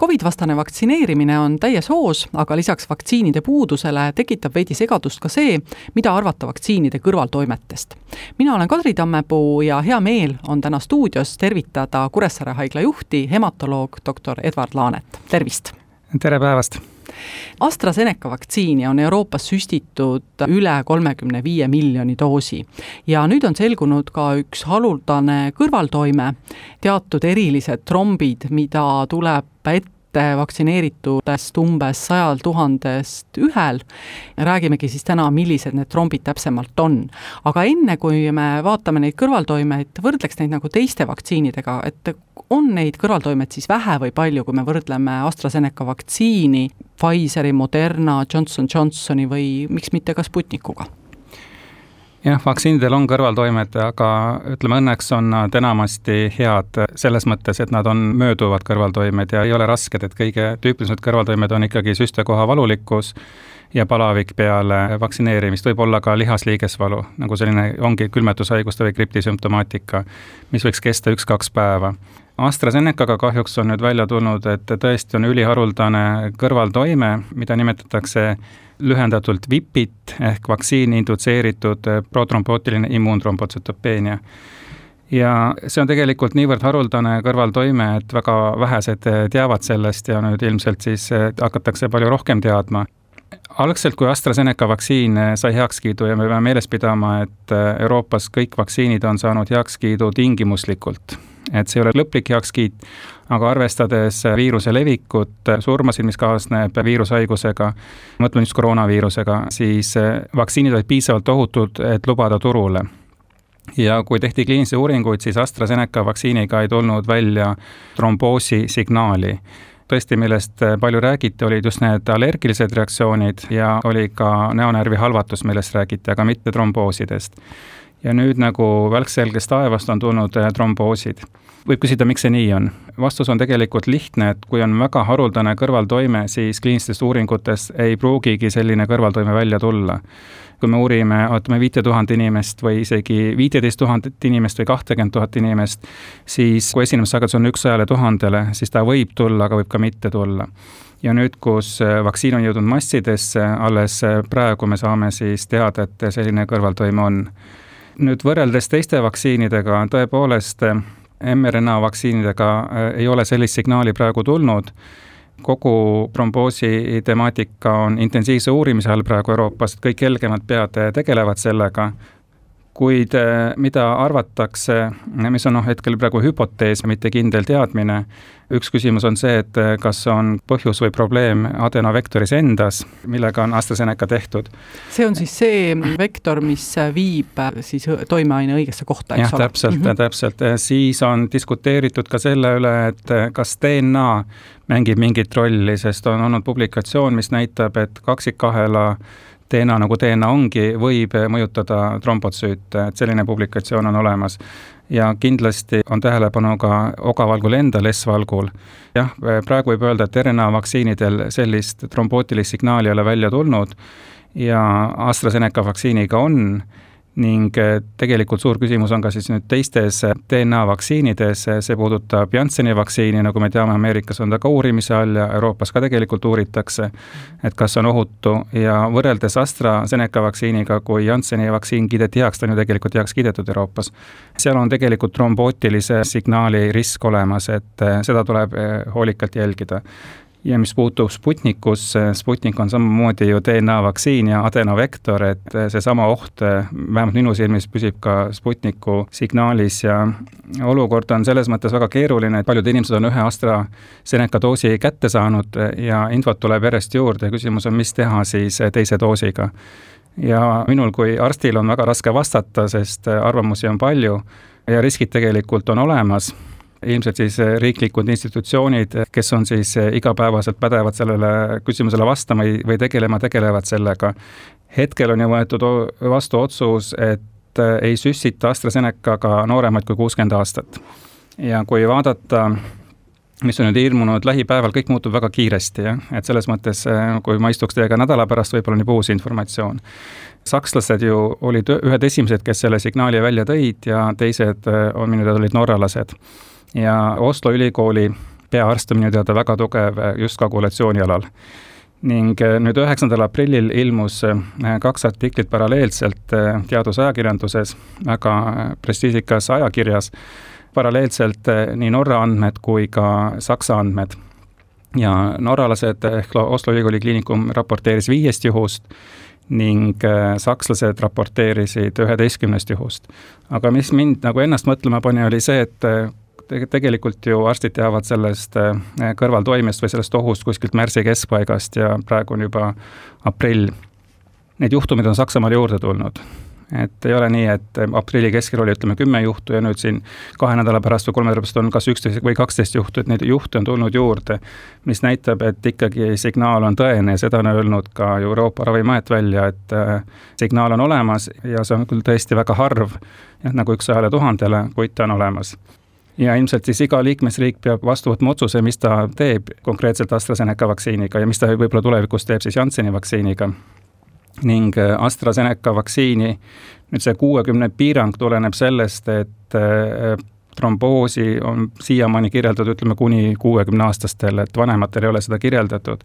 Covid-vastane vaktsineerimine on täies hoos, aga lisaks vaktsiinide puudusele tekitab veidi segadust ka see, mida arvata vaktsiinide kõrvaltoimetest. mina olen Kadri Tammepuu ja hea meel on täna stuudios tervitada Kuressaare haigla juhti, hematoloog doktor Edward Laanet, tervist! tere päevast! AstraZeneca vaktsiini on Euroopas süstitud üle kolmekümne viie miljoni doosi ja nüüd on selgunud ka üks haruldane kõrvaltoime, teatud erilised trombid, mida tuleb ette vaktsineeritudest umbes sajal tuhandest ühel. räägimegi siis täna, millised need trombid täpsemalt on. aga enne, kui me vaatame neid kõrvaltoimeid, võrdleks neid nagu teiste vaktsiinidega, et on neid kõrvaltoimed siis vähe või palju, kui me võrdleme AstraZeneca vaktsiini Pfizeri, Moderna, Johnson Johnsoni või miks mitte ka Sputnikuga? Jah, vaktsiinidel on kõrvaltoimed, aga ütleme, õnneks on nad enamasti head selles mõttes, et nad on mööduvad kõrvaltoimed ja ei ole rasked, et kõige tüüpilisemad kõrvaltoimed on ikkagi süstekoha valulikkus ja palavik peale vaktsineerimist, võib olla ka lihasliigesvalu, nagu selline ongi külmetushaiguste või gripti sümptomaatika, mis võiks kesta üks-kaks päeva. AstraZenecaga kahjuks on nüüd välja tulnud, et tõesti on üliharuldane kõrvaltoime, mida nimetatakse lühendatult VIPit ehk vaktsiini indutseeritud protrombootiline immuuntrombotsütopeenia. ja see on tegelikult niivõrd haruldane kõrvaltoime, et väga vähesed teavad sellest ja nüüd ilmselt siis hakatakse palju rohkem teadma algselt, kui AstraZeneca vaktsiin sai heakskiidu ja me peame meeles pidama, et Euroopas kõik vaktsiinid on saanud heakskiidu tingimuslikult et see ei ole lõplik heakskiit, aga arvestades viiruse levikut, surmasid, mis kaasneb viirushaigusega, mõtleme just koroonaviirusega, siis vaktsiinid olid piisavalt ohutud, et lubada turule ja kui tehti kliinilisi uuringuid, siis AstraZeneca vaktsiiniga ei tulnud välja tromboosi signaali. tõesti, millest palju räägiti, olid just need allergilised reaktsioonid ja oli ka näonärvi halvatus, millest räägiti, aga mitte tromboosidest ja nüüd nagu välkselgest taevast on tulnud äh, tromboosid. võib küsida, miks see nii on? vastus on tegelikult lihtne, et kui on väga haruldane kõrvaltoime, siis kliinilistes uuringutes ei pruugigi selline kõrvaltoime välja tulla. kui me uurime, ütleme viite tuhat inimest või isegi viiteist tuhandet inimest või kahtekümmet tuhat inimest, siis kui esinemissagedus on üks sajale tuhandele, siis ta võib tulla, aga võib ka mitte tulla ja nüüd, kus äh, vaktsiin on jõudnud massidesse, alles äh, praegu me saame siis teada, et selline kõrvaltoime on nüüd võrreldes teiste vaktsiinidega tõepoolest mRNA vaktsiinidega äh, ei ole sellist signaali praegu tulnud, kogu tromboosi temaatika on intensiivse uurimise all praegu Euroopas, kõik helgemad pead tegelevad sellega, kuid äh, mida arvatakse, mis on noh, hetkel praegu hüpotees, mitte kindel teadmine, üks küsimus on see, et äh, kas on põhjus või probleem adenovektoris endas, millega on AstraZeneca tehtud. see on siis see vektor, mis viib äh, siis toimeaine õigesse kohta, eks ole? täpselt mm, -hmm. täpselt, siis on diskuteeritud ka selle üle, et kas DNA mängib mingit rolli, sest on olnud publikatsioon, mis näitab, et kaksikahela DNA nagu DNA ongi, võib mõjutada trombotsüüte, et selline publikatsioon on olemas. ja kindlasti on tähelepanu ka ogavalgul endal, S-valgul. jah, praegu võib öelda, et RNA vaktsiinidel sellist trombootilist signaali ei ole välja tulnud ja AstraZeneca vaktsiiniga on ning eh, tegelikult suur küsimus on ka siis nüüd teistes eh, DNA vaktsiinides, see puudutab Jansseni vaktsiini, nagu me teame, Ameerikas on ta ka uurimise all ja Euroopas ka tegelikult uuritakse, et kas on ohutu. Ja võrreldes AstraZeneca vaktsiiniga, kui Jansseni vaktsiin kiideti heaks, ta on ju tegelikult heaks kiidetud Euroopas, seal on tegelikult trombootilise signaali risk olemas, et eh, seda tuleb hoolikalt jälgida ja mis puutub Sputnikusse, Sputnik on samamoodi ju DNA vaktsiin ja adenovektor, et seesama oht vähemalt minu silmis püsib ka Sputniku signaalis ja olukord on selles mõttes väga keeruline, et paljud inimesed on ühe AstraZeneca doosi kätte saanud ja infot tuleb järjest juurde ja küsimus on, mis teha siis teise doosiga. ja minul kui arstil on väga raske vastata, sest arvamusi on palju ja riskid tegelikult on olemas ilmselt siis eh, riiklikud institutsioonid, kes on siis eh, igapäevaselt pädevad sellele küsimusele vastama või tegelema, tegelevad sellega. hetkel on ju võetud vastu otsus, et ei süstita AstraZenecaga nooremaid kui kuuskümmend aastat. ja kui vaadata mis on nüüd ilmunud lähipäeval, kõik muutub väga kiiresti, jah, et selles mõttes, kui ma istuks teiega nädala pärast, võib-olla on juba uus informatsioon. sakslased ju olid ühed esimesed, kes selle signaali välja tõid ja teised on minu teada olid norralased. Ja Oslo ülikooli peaarst on minu teada väga tugev just koagulatsiooni alal ning nüüd üheksandal aprillil ilmus kaks artiklit paralleelselt teadusajakirjanduses, väga prestiižikas ajakirjas paralleelselt eh, nii Norra andmed kui ka Saksa andmed. ja norralased ehk Oslo Ülikooli Kliinikum raporteeris viiest juhust ning eh, sakslased raporteerisid üheteistkümnest juhust. aga mis mind nagu ennast mõtlema pani, oli see, et eh, tegelikult ju arstid teavad sellest kõrvaltoimest või sellest ohust kuskilt märtsi keskpaigast ja praegu on juba aprill. Neid juhtumeid on Saksamaal juurde tulnud et ei ole nii, et aprilli keskel oli, ütleme, kümme juhtu ja nüüd siin kahe nädala pärast või kolme nädala pärast on kas üksteist või kaksteist juhtu, et neid juhte on tulnud juurde, mis näitab, et ikkagi signaal on tõene ja seda on öelnud ka Euroopa Ravimiamet välja, et äh, signaal on olemas ja see on küll tõesti väga harv, jah, nagu üks sajale tuhandele, kuid ta on olemas ja ilmselt siis iga liikmesriik peab vastu võtma otsuse, mis ta teeb konkreetselt AstraZeneca vaktsiiniga ja mis ta võib-olla tulevikus teeb siis Jansseni vaktsiiniga ning äh, AstraZeneca vaktsiini nüüd see kuuekümne piirang tuleneb sellest, et äh, tromboosi on siiamaani kirjeldatud, ütleme, kuni kuuekümneaastastel, et vanematel ei ole seda kirjeldatud.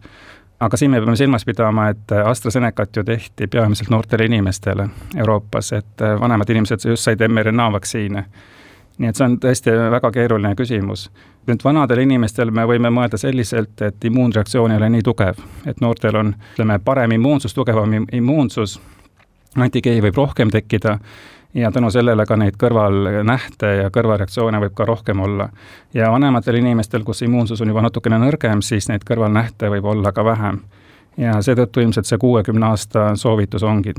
aga siin me peame silmas pidama, et AstraZenecat ju tehti peamiselt noortele inimestele Euroopas, et äh, vanemad inimesed just said mRNA vaktsiine nii et see on tõesti väga keeruline küsimus. nüüd vanadel inimestel me võime mõelda selliselt, et immuunreaktsioon ei ole nii tugev, et noortel on, ütleme, parem immuunsus, tugevam immuunsus, antikehi võib rohkem tekkida ja tänu sellele ka neid kõrvalnähte ja kõrvalreaktsioone võib ka rohkem olla. ja vanematel inimestel, kus immuunsus on juba natukene nõrgem, siis neid kõrvalnähte võib olla ka vähem. ja seetõttu ilmselt see kuuekümne aasta soovitus ongi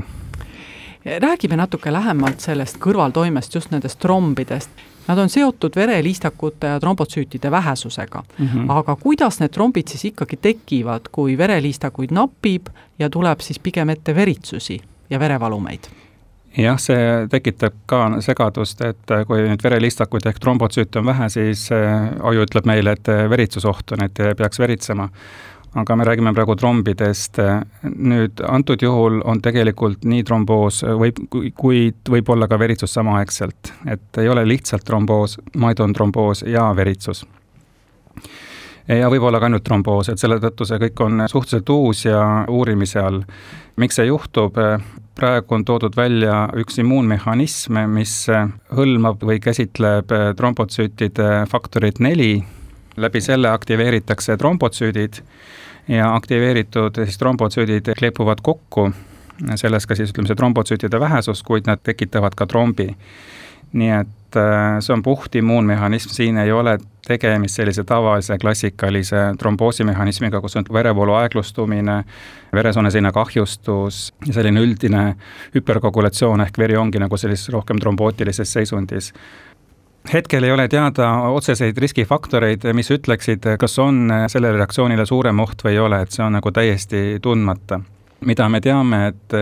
räägime natuke lähemalt sellest kõrvaltoimest, just nendest trombidest. Nad on seotud vereliistakute ja trombotsüütide vähesusega mm. -hmm. aga kuidas need trombid siis ikkagi tekivad, kui vereliistakuid napib ja tuleb siis pigem ette veritsusi ja verevalumeid? jah, see tekitab ka segadust, et kui nüüd vereliistakuid ehk trombotsüüte on vähe, siis aju ütleb meile, et veritsusoht on, et peaks veritsema aga me räägime praegu trombidest. nüüd antud juhul on tegelikult nii tromboos võib, kuid võib olla ka veritsus samaaegselt, et ei ole lihtsalt tromboos, vaid on tromboos ja veritsus ja võib-olla ka ainult tromboos, et selle tõttu see kõik on suhteliselt uus ja uurimise all. miks see juhtub? praegu on toodud välja üks immuunmehhanism, mis hõlmab või käsitleb trombotsüütide faktorit neli, läbi selle aktiveeritakse trombotsüüdid ja aktiveeritud siis trombotsüüdid kleepuvad kokku, selles ka siis ütleme, see trombotsüütide vähesus, kuid nad tekitavad ka trombi. nii et äh, see on puht immuunmehhanism, siin ei ole tegemist sellise tavalise klassikalise tromboosimehhanismiga, kus on verevoolu aeglustumine, veresooneseina kahjustus ja selline üldine hüperkoagulatsioon ehk veri ongi nagu sellises rohkem trombootilises seisundis hetkel ei ole teada otseseid riskifaktoreid, mis ütleksid, kas on sellele reaktsioonile suurem oht või ei ole, et see on nagu täiesti tundmata. mida me teame, et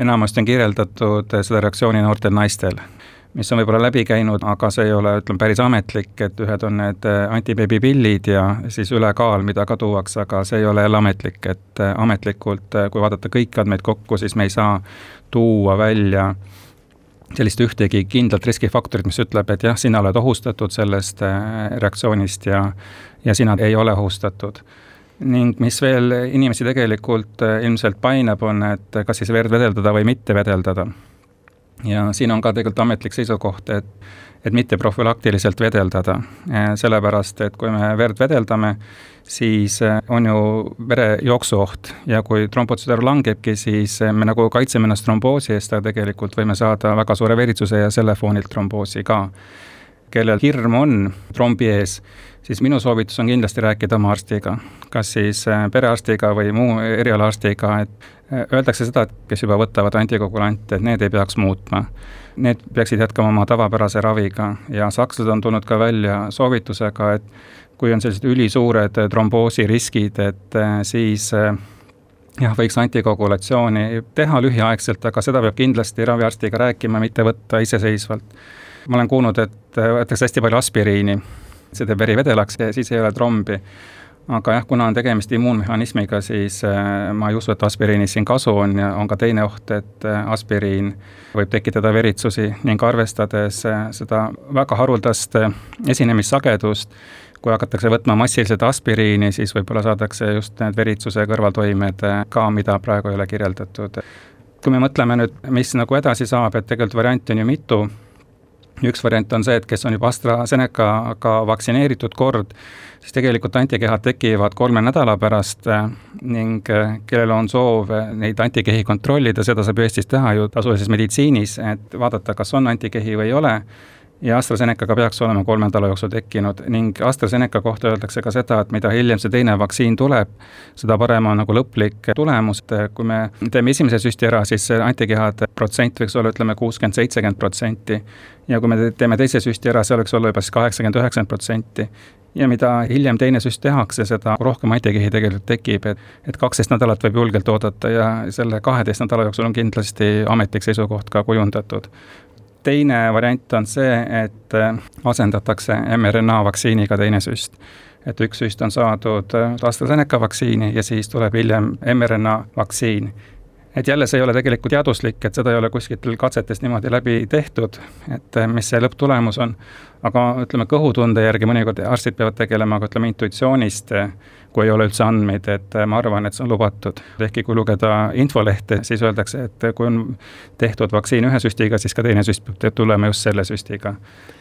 enamasti on kirjeldatud seda reaktsiooni noortel naistel, mis on võib-olla läbi käinud, aga see ei ole, ütleme, päris ametlik, et ühed on need antibeebipillid ja siis ülekaal, mida ka tuuakse, aga see ei ole jälle ametlik, et ametlikult, kui vaadata kõiki andmeid kokku, siis me ei saa tuua välja sellist ühtegi kindlat riskifaktorit, mis ütleb, et jah, sina oled ohustatud sellest äh, reaktsioonist ja, ja sina ei ole ohustatud. ning mis veel inimesi tegelikult äh, ilmselt painab, on, et kas siis verd vedeldada või mitte vedeldada. ja siin on ka tegelikult ametlik seisukoht, et, et mitte profülaktiliselt vedeldada, äh, sellepärast et kui me verd vedeldame, siis äh, on ju verejooksuoht ja kui trombotsüteer langebki, siis äh, me nagu kaitseme ennast tromboosi eest, aga tegelikult võime saada väga suure veritsuse ja selle foonilt tromboosi ka. kellel hirm on trombi ees, siis minu soovitus on kindlasti rääkida oma arstiga, kas siis äh, perearstiga või muu erialaarstiga, et öeldakse seda, et kes juba võtavad antikogulante, et need ei peaks muutma. Need peaksid jätkama oma tavapärase raviga ja sakslased on tulnud ka välja soovitusega, et kui on sellised ülisuured tromboosiriskid, et äh, siis äh, jah, võiks antikoagulatsiooni teha lühiaegselt, aga seda peab kindlasti raviarstiga rääkima, mitte võtta iseseisvalt. ma olen kuulnud, et võetakse hästi palju aspiriini, see teeb veri vedelaks ja siis ei ole trombi aga jah, kuna on tegemist immuunmehhanismiga, siis ma ei usu, et aspiriinist siin kasu on ja on ka teine oht, et aspiriin võib tekitada veritsusi ning arvestades seda väga haruldast esinemissagedust, kui hakatakse võtma massiliselt aspiriini, siis võib-olla saadakse just need veritsuse kõrvaltoimed ka, mida praegu ei ole kirjeldatud. kui me mõtleme nüüd, mis nagu edasi saab, et tegelikult variante on ju mitu, üks variant on see, et kes on juba AstraZenecaga vaktsineeritud kord, siis tegelikult antikehad tekivad kolme nädala pärast äh, ning äh, kellel on soov neid antikehi kontrollida, seda saab ju Eestis teha ju tasulises meditsiinis, et vaadata, kas on antikehi või ei ole ja AstraZenecaga peaks olema kolme nädala jooksul tekkinud ning AstraZeneca kohta öeldakse ka seda, et mida hiljem see teine vaktsiin tuleb, seda parem on nagu lõplik tulemus, et kui me teeme esimese süsti ära, siis antikehade protsent võiks olla ütleme kuuskümmend, seitsekümmend protsenti. ja kui me teeme teise süsti ära, see võiks olla juba siis kaheksakümmend, üheksakümmend protsenti. Ja mida hiljem teine süst tehakse, seda rohkem antikehi tegelikult tekib, et et kaksteist nädalat võib julgelt oodata ja selle kaheteist nädala jooksul on kindlasti ametlik seisukoht ka kujundatud teine variant on see, et äh, asendatakse mRNA vaktsiiniga teine süst. et üks süst on saadud äh, AstraZeneca vaktsiini ja siis tuleb hiljem mRNA vaktsiin. et jälle, see ei ole tegelikult teaduslik, et seda ei ole kuskilt katsetest niimoodi läbi tehtud, et äh, mis see lõpptulemus on, aga ütleme, kõhutunde järgi mõnikord arstid peavad tegelema ka ütleme intuitsioonist kui ei ole üldse andmeid, et äh, ma arvan, et see on lubatud. ehkki kui lugeda infolehte, siis öeldakse, et kui on tehtud vaktsiin ühe süstiga, siis ka teine süst peab tulema just selle süstiga.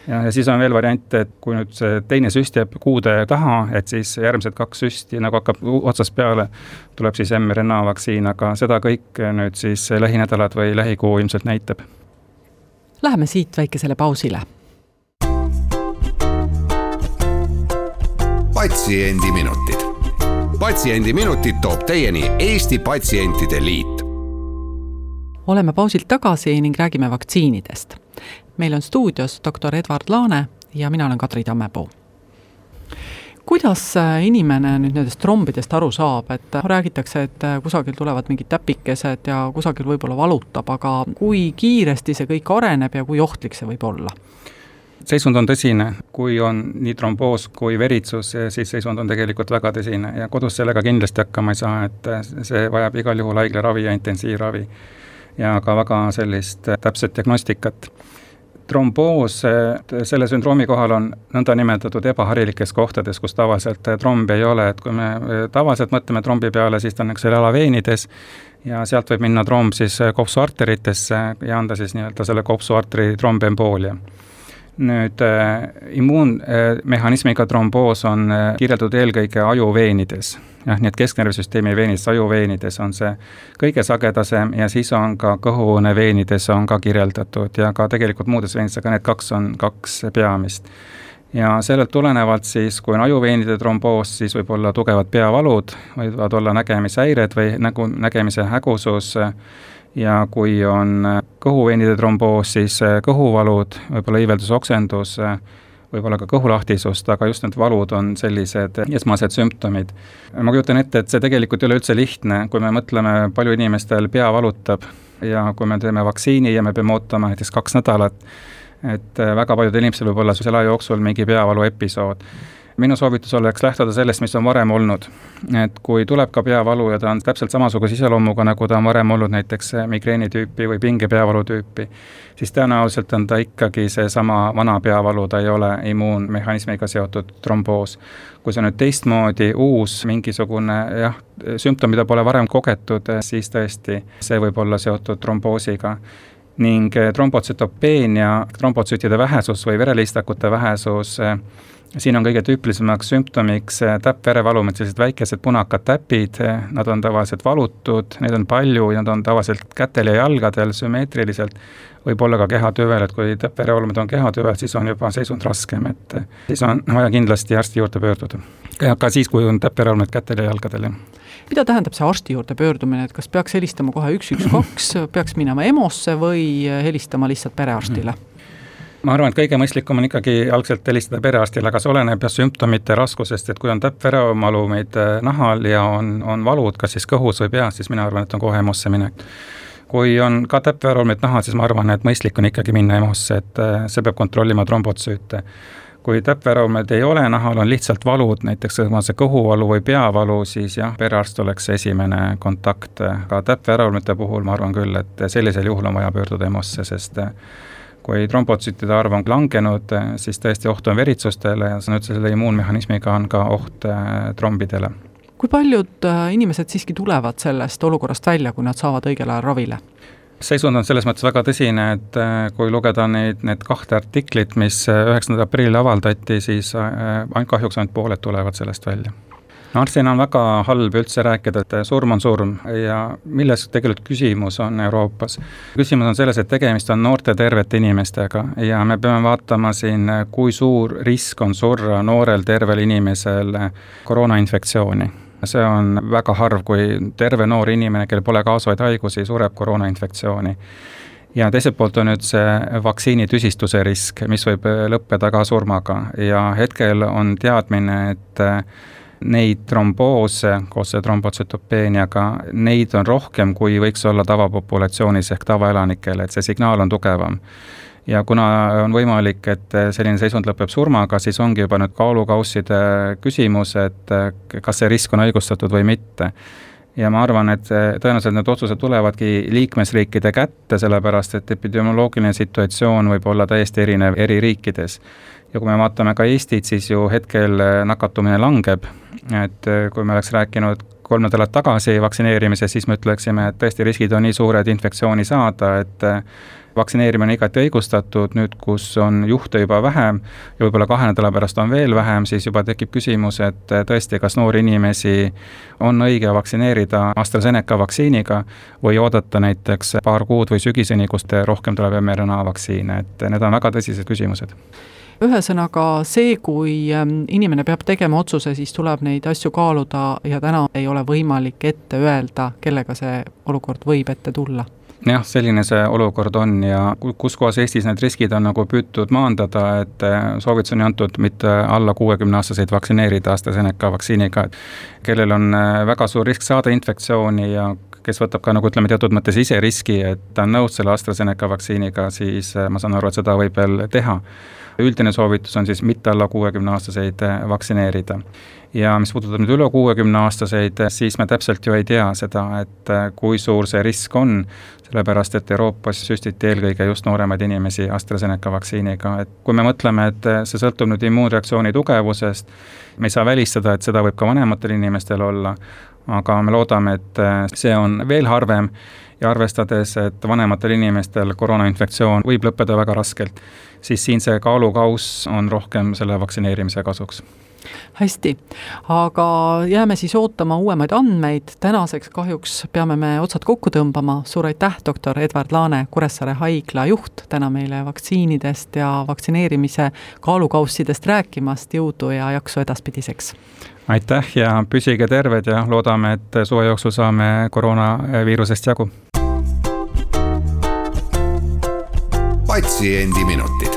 ja, ja siis on veel variant, et kui nüüd see teine süst jääb kuude taha, et siis järgmised kaks süsti nagu hakkab otsast peale, tuleb siis mRNA vaktsiin, aga seda kõik nüüd siis lähinädalad või lähikuu ilmselt näitab. Läheme siit väikesele pausile patsiendiminutid patsiendiminutid toob teieni Eesti Patsientide Liit. oleme pausilt tagasi ning räägime vaktsiinidest. meil on stuudios doktor Edward Laane ja mina olen Kadri Tammepuu kuidas äh, inimene nüüd nendest trombidest aru saab, et äh, räägitakse, et äh, kusagil tulevad mingid täpikesed ja kusagil võib-olla valutab, aga kui kiiresti see kõik areneb ja kui ohtlik see võib olla? Seisund on tõsine, kui on nii tromboos kui veritsus, siis seisund on tegelikult väga tõsine ja kodus sellega kindlasti hakkama ei saa, et see vajab igal juhul haiglaravi ja intensiivravi. ja ka väga sellist täpset diagnostikat tromboos selle sündroomi kohal on nõndanimetatud ebaharilikes kohtades, kus tavaliselt trombi ei ole, et kui me tavaliselt mõtleme trombi peale, siis ta on niisugusel jalaveenides ja sealt võib minna tromb siis kopsuarteritesse ja anda siis nii-öelda selle kopsuarteri trombemboolia nüüd äh, immuunmehhanismiga äh, tromboos on äh, kirjeldatud eelkõige ajuveenides. jah, nii et kesknärvisüsteemi veenides, ajuveenides on see kõige sagedasem ja siis on ka kõhuõõneveenides on ka kirjeldatud ja ka tegelikult muudes veenides, aga need kaks on kaks peamist ja sellelt tulenevalt siis, kui on ajuveenide tromboos, siis võib olla tugevad peavalud, võivad olla nägemishäired või nägu, nägemise hägusus ja kui on äh, kõhuveenide tromboos, siis äh, kõhuvalud, võib-olla iiveldusoksendus, äh, võib-olla ka kõhulahtisust, aga just need valud on sellised esmased sümptomid. ma kujutan ette, et see tegelikult ei ole üldse lihtne, kui me mõtleme, palju inimestel pea valutab ja kui me teeme vaktsiini ja me peame ootama näiteks kaks nädalat, et väga paljudel inimestel võib olla selle aja jooksul mingi peavalu episood minu soovitus oleks lähtuda sellest, mis on varem olnud. et kui tuleb ka peavalu ja ta on täpselt samasuguse iseloomuga, nagu ta on varem olnud näiteks migreeni tüüpi või pingepeavalu tüüpi, siis tõenäoliselt on ta ikkagi seesama vana peavalu, ta ei ole immuunmehhanismiga seotud tromboos. kui see on nüüd teistmoodi, uus mingisugune jah, sümptom, mida pole varem kogetud, siis tõesti, see võib olla seotud tromboosiga ning trombotsütopeenia, trombotsütide vähesus või vereliistakute vähesus siin on kõige tüüpilisemaks sümptomiks äh, täppverevalum, et sellised väikesed punakad täpid, äh, nad on tavaliselt valutud, neid on palju ja nad on tavaliselt kätel ja jalgadel sümmeetriliselt, võib olla ka kehatüvel, et kui täppverevalumid on kehatüvel, siis on juba seisund raskem, et äh, siis on vaja kindlasti arsti juurde pöörduda. ka siis, kui on täppverevalumid kätel ja jalgadel, jah mida tähendab see arsti juurde pöördumine, et kas peaks helistama kohe üks, üks, kaks, peaks minema EMO-sse või helistama lihtsalt perearstile mm? -hmm ma arvan, et kõige mõistlikum on ikkagi algselt helistada perearstile, aga see oleneb jah sümptomite raskusest, et kui on täppveremalumid äh, nahal ja on, on valud, kas siis kõhus või peas, siis mina arvan, et on kohe EMO-sse minek kui on ka täppveremalumid nahal, siis ma arvan, et mõistlik on ikkagi minna EMO-sse, et äh, see peab kontrollima trombotsüüte kui täppveremalumid ei ole nahal, on lihtsalt valud, näiteks on see kõhuvalu või peavalu, siis jah, perearst oleks esimene kontakt. ka täppveremalumite puhul ma arvan küll, et sellisel juhul on vaja pöörduda EMO-sse, sest kui trombotsüütide arv on langenud, siis tõesti oht on veritsustele ja sõna otseses selle immuunmehhanismiga on ka oht äh, trombidele. kui paljud äh, inimesed siiski tulevad sellest olukorrast välja, kui nad saavad õigel ajal ravile? seisund on selles mõttes väga tõsine, et äh, kui lugeda neid, need kahte artiklit, mis üheksandal aprillil avaldati, siis ainult kahjuks ainult pooled tulevad sellest välja arstina on väga halb üldse rääkida, et surm on surm ja milles tegelikult küsimus on Euroopas. küsimus on selles, et tegemist on noorte tervete inimestega ja me peame vaatama siin, kui suur risk on surra noorel tervel inimesel koroonainfektsiooni. See on väga harv, kui terve noor inimene, kellel pole kaasuvaid haigusi, sureb koroonainfektsiooni. Ja teiselt poolt on nüüd see vaktsiinitüsistuse risk, mis võib lõppeda ka surmaga. Ja hetkel on teadmine, et neid tromboose koos trombotsütopeeniaga, neid on rohkem, kui võiks olla tavapopulatsioonis ehk tavaelanikel, et see signaal on tugevam ja kuna on võimalik, et selline seisund lõpeb surmaga, siis ongi juba nüüd kaalukausside küsimus, et kas see risk on õigustatud või mitte. Ja ma arvan, et tõenäoliselt need otsused tulevadki liikmesriikide kätte, sellepärast et epidemioloogiline situatsioon võib olla täiesti erinev eri riikides. Ja kui me vaatame ka Eestit, siis ju hetkel nakatumine langeb, et äh, kui me oleks rääkinud kolm nädalat tagasi vaktsineerimisest, siis me ütleksime, et tõesti riskid on nii suured infektsiooni saada, et äh, vaktsineerimine on igati õigustatud, nüüd kus on juhte juba vähem ja võib-olla kahe nädala pärast on veel vähem, siis juba tekib küsimus, et tõesti, kas noori inimesi on õige vaktsineerida AstraZeneca vaktsiiniga või oodata näiteks paar kuud või sügiseni, kust rohkem tuleb mRNA vaktsiine, et need on väga tõsised küsimused. Ühesõnaga see, kui ähm, inimene peab tegema otsuse, siis tuleb neid asju kaaluda ja täna ei ole võimalik ette öelda, kellega see olukord võib ette tulla jah, selline see olukord on ja kus kohas Eestis need riskid on nagu püütud maandada, et äh, soovitus on antud mitte alla kuuekümneaastaseid vaktsineerida AstraZeneca vaktsiiniga, kellel on äh, väga suur risk saada infektsiooni ja kes võtab ka nagu ütleme, teatud mõttes ise riski, et ta on nõus selle AstraZeneca vaktsiiniga, siis äh, ma saan aru, et seda võib veel teha üldine soovitus on siis mitte alla kuuekümneaastaseid vaktsineerida. Ja mis puudutab nüüd üle kuuekümneaastaseid, siis me täpselt ju ei tea seda, et äh, kui suur see risk on, sellepärast et Euroopas süstiti eelkõige just nooremaid inimesi AstraZeneca vaktsiiniga, et kui me mõtleme, et äh, see sõltub nüüd immuunreaktsiooni tugevusest, me ei saa välistada, et seda võib ka vanematel inimestel olla, aga me loodame, et see on veel harvem ja arvestades, et vanematel inimestel koroonainfektsioon võib lõppeda väga raskelt, siis siin see kaalukauss on rohkem selle vaktsineerimise kasuks hästi, aga jääme siis ootama uuemaid andmeid, tänaseks kahjuks peame me otsad kokku tõmbama, suur aitäh, doktor Edward Laane, Kuressaare haigla juht, täna meile vaktsiinidest ja vaktsineerimise kaalukaussidest rääkimast, jõudu ja jaksu edaspidiseks! aitäh ja püsige terved ja loodame, et suve jooksul saame koroonaviirusest jagu! patsiendiminutid.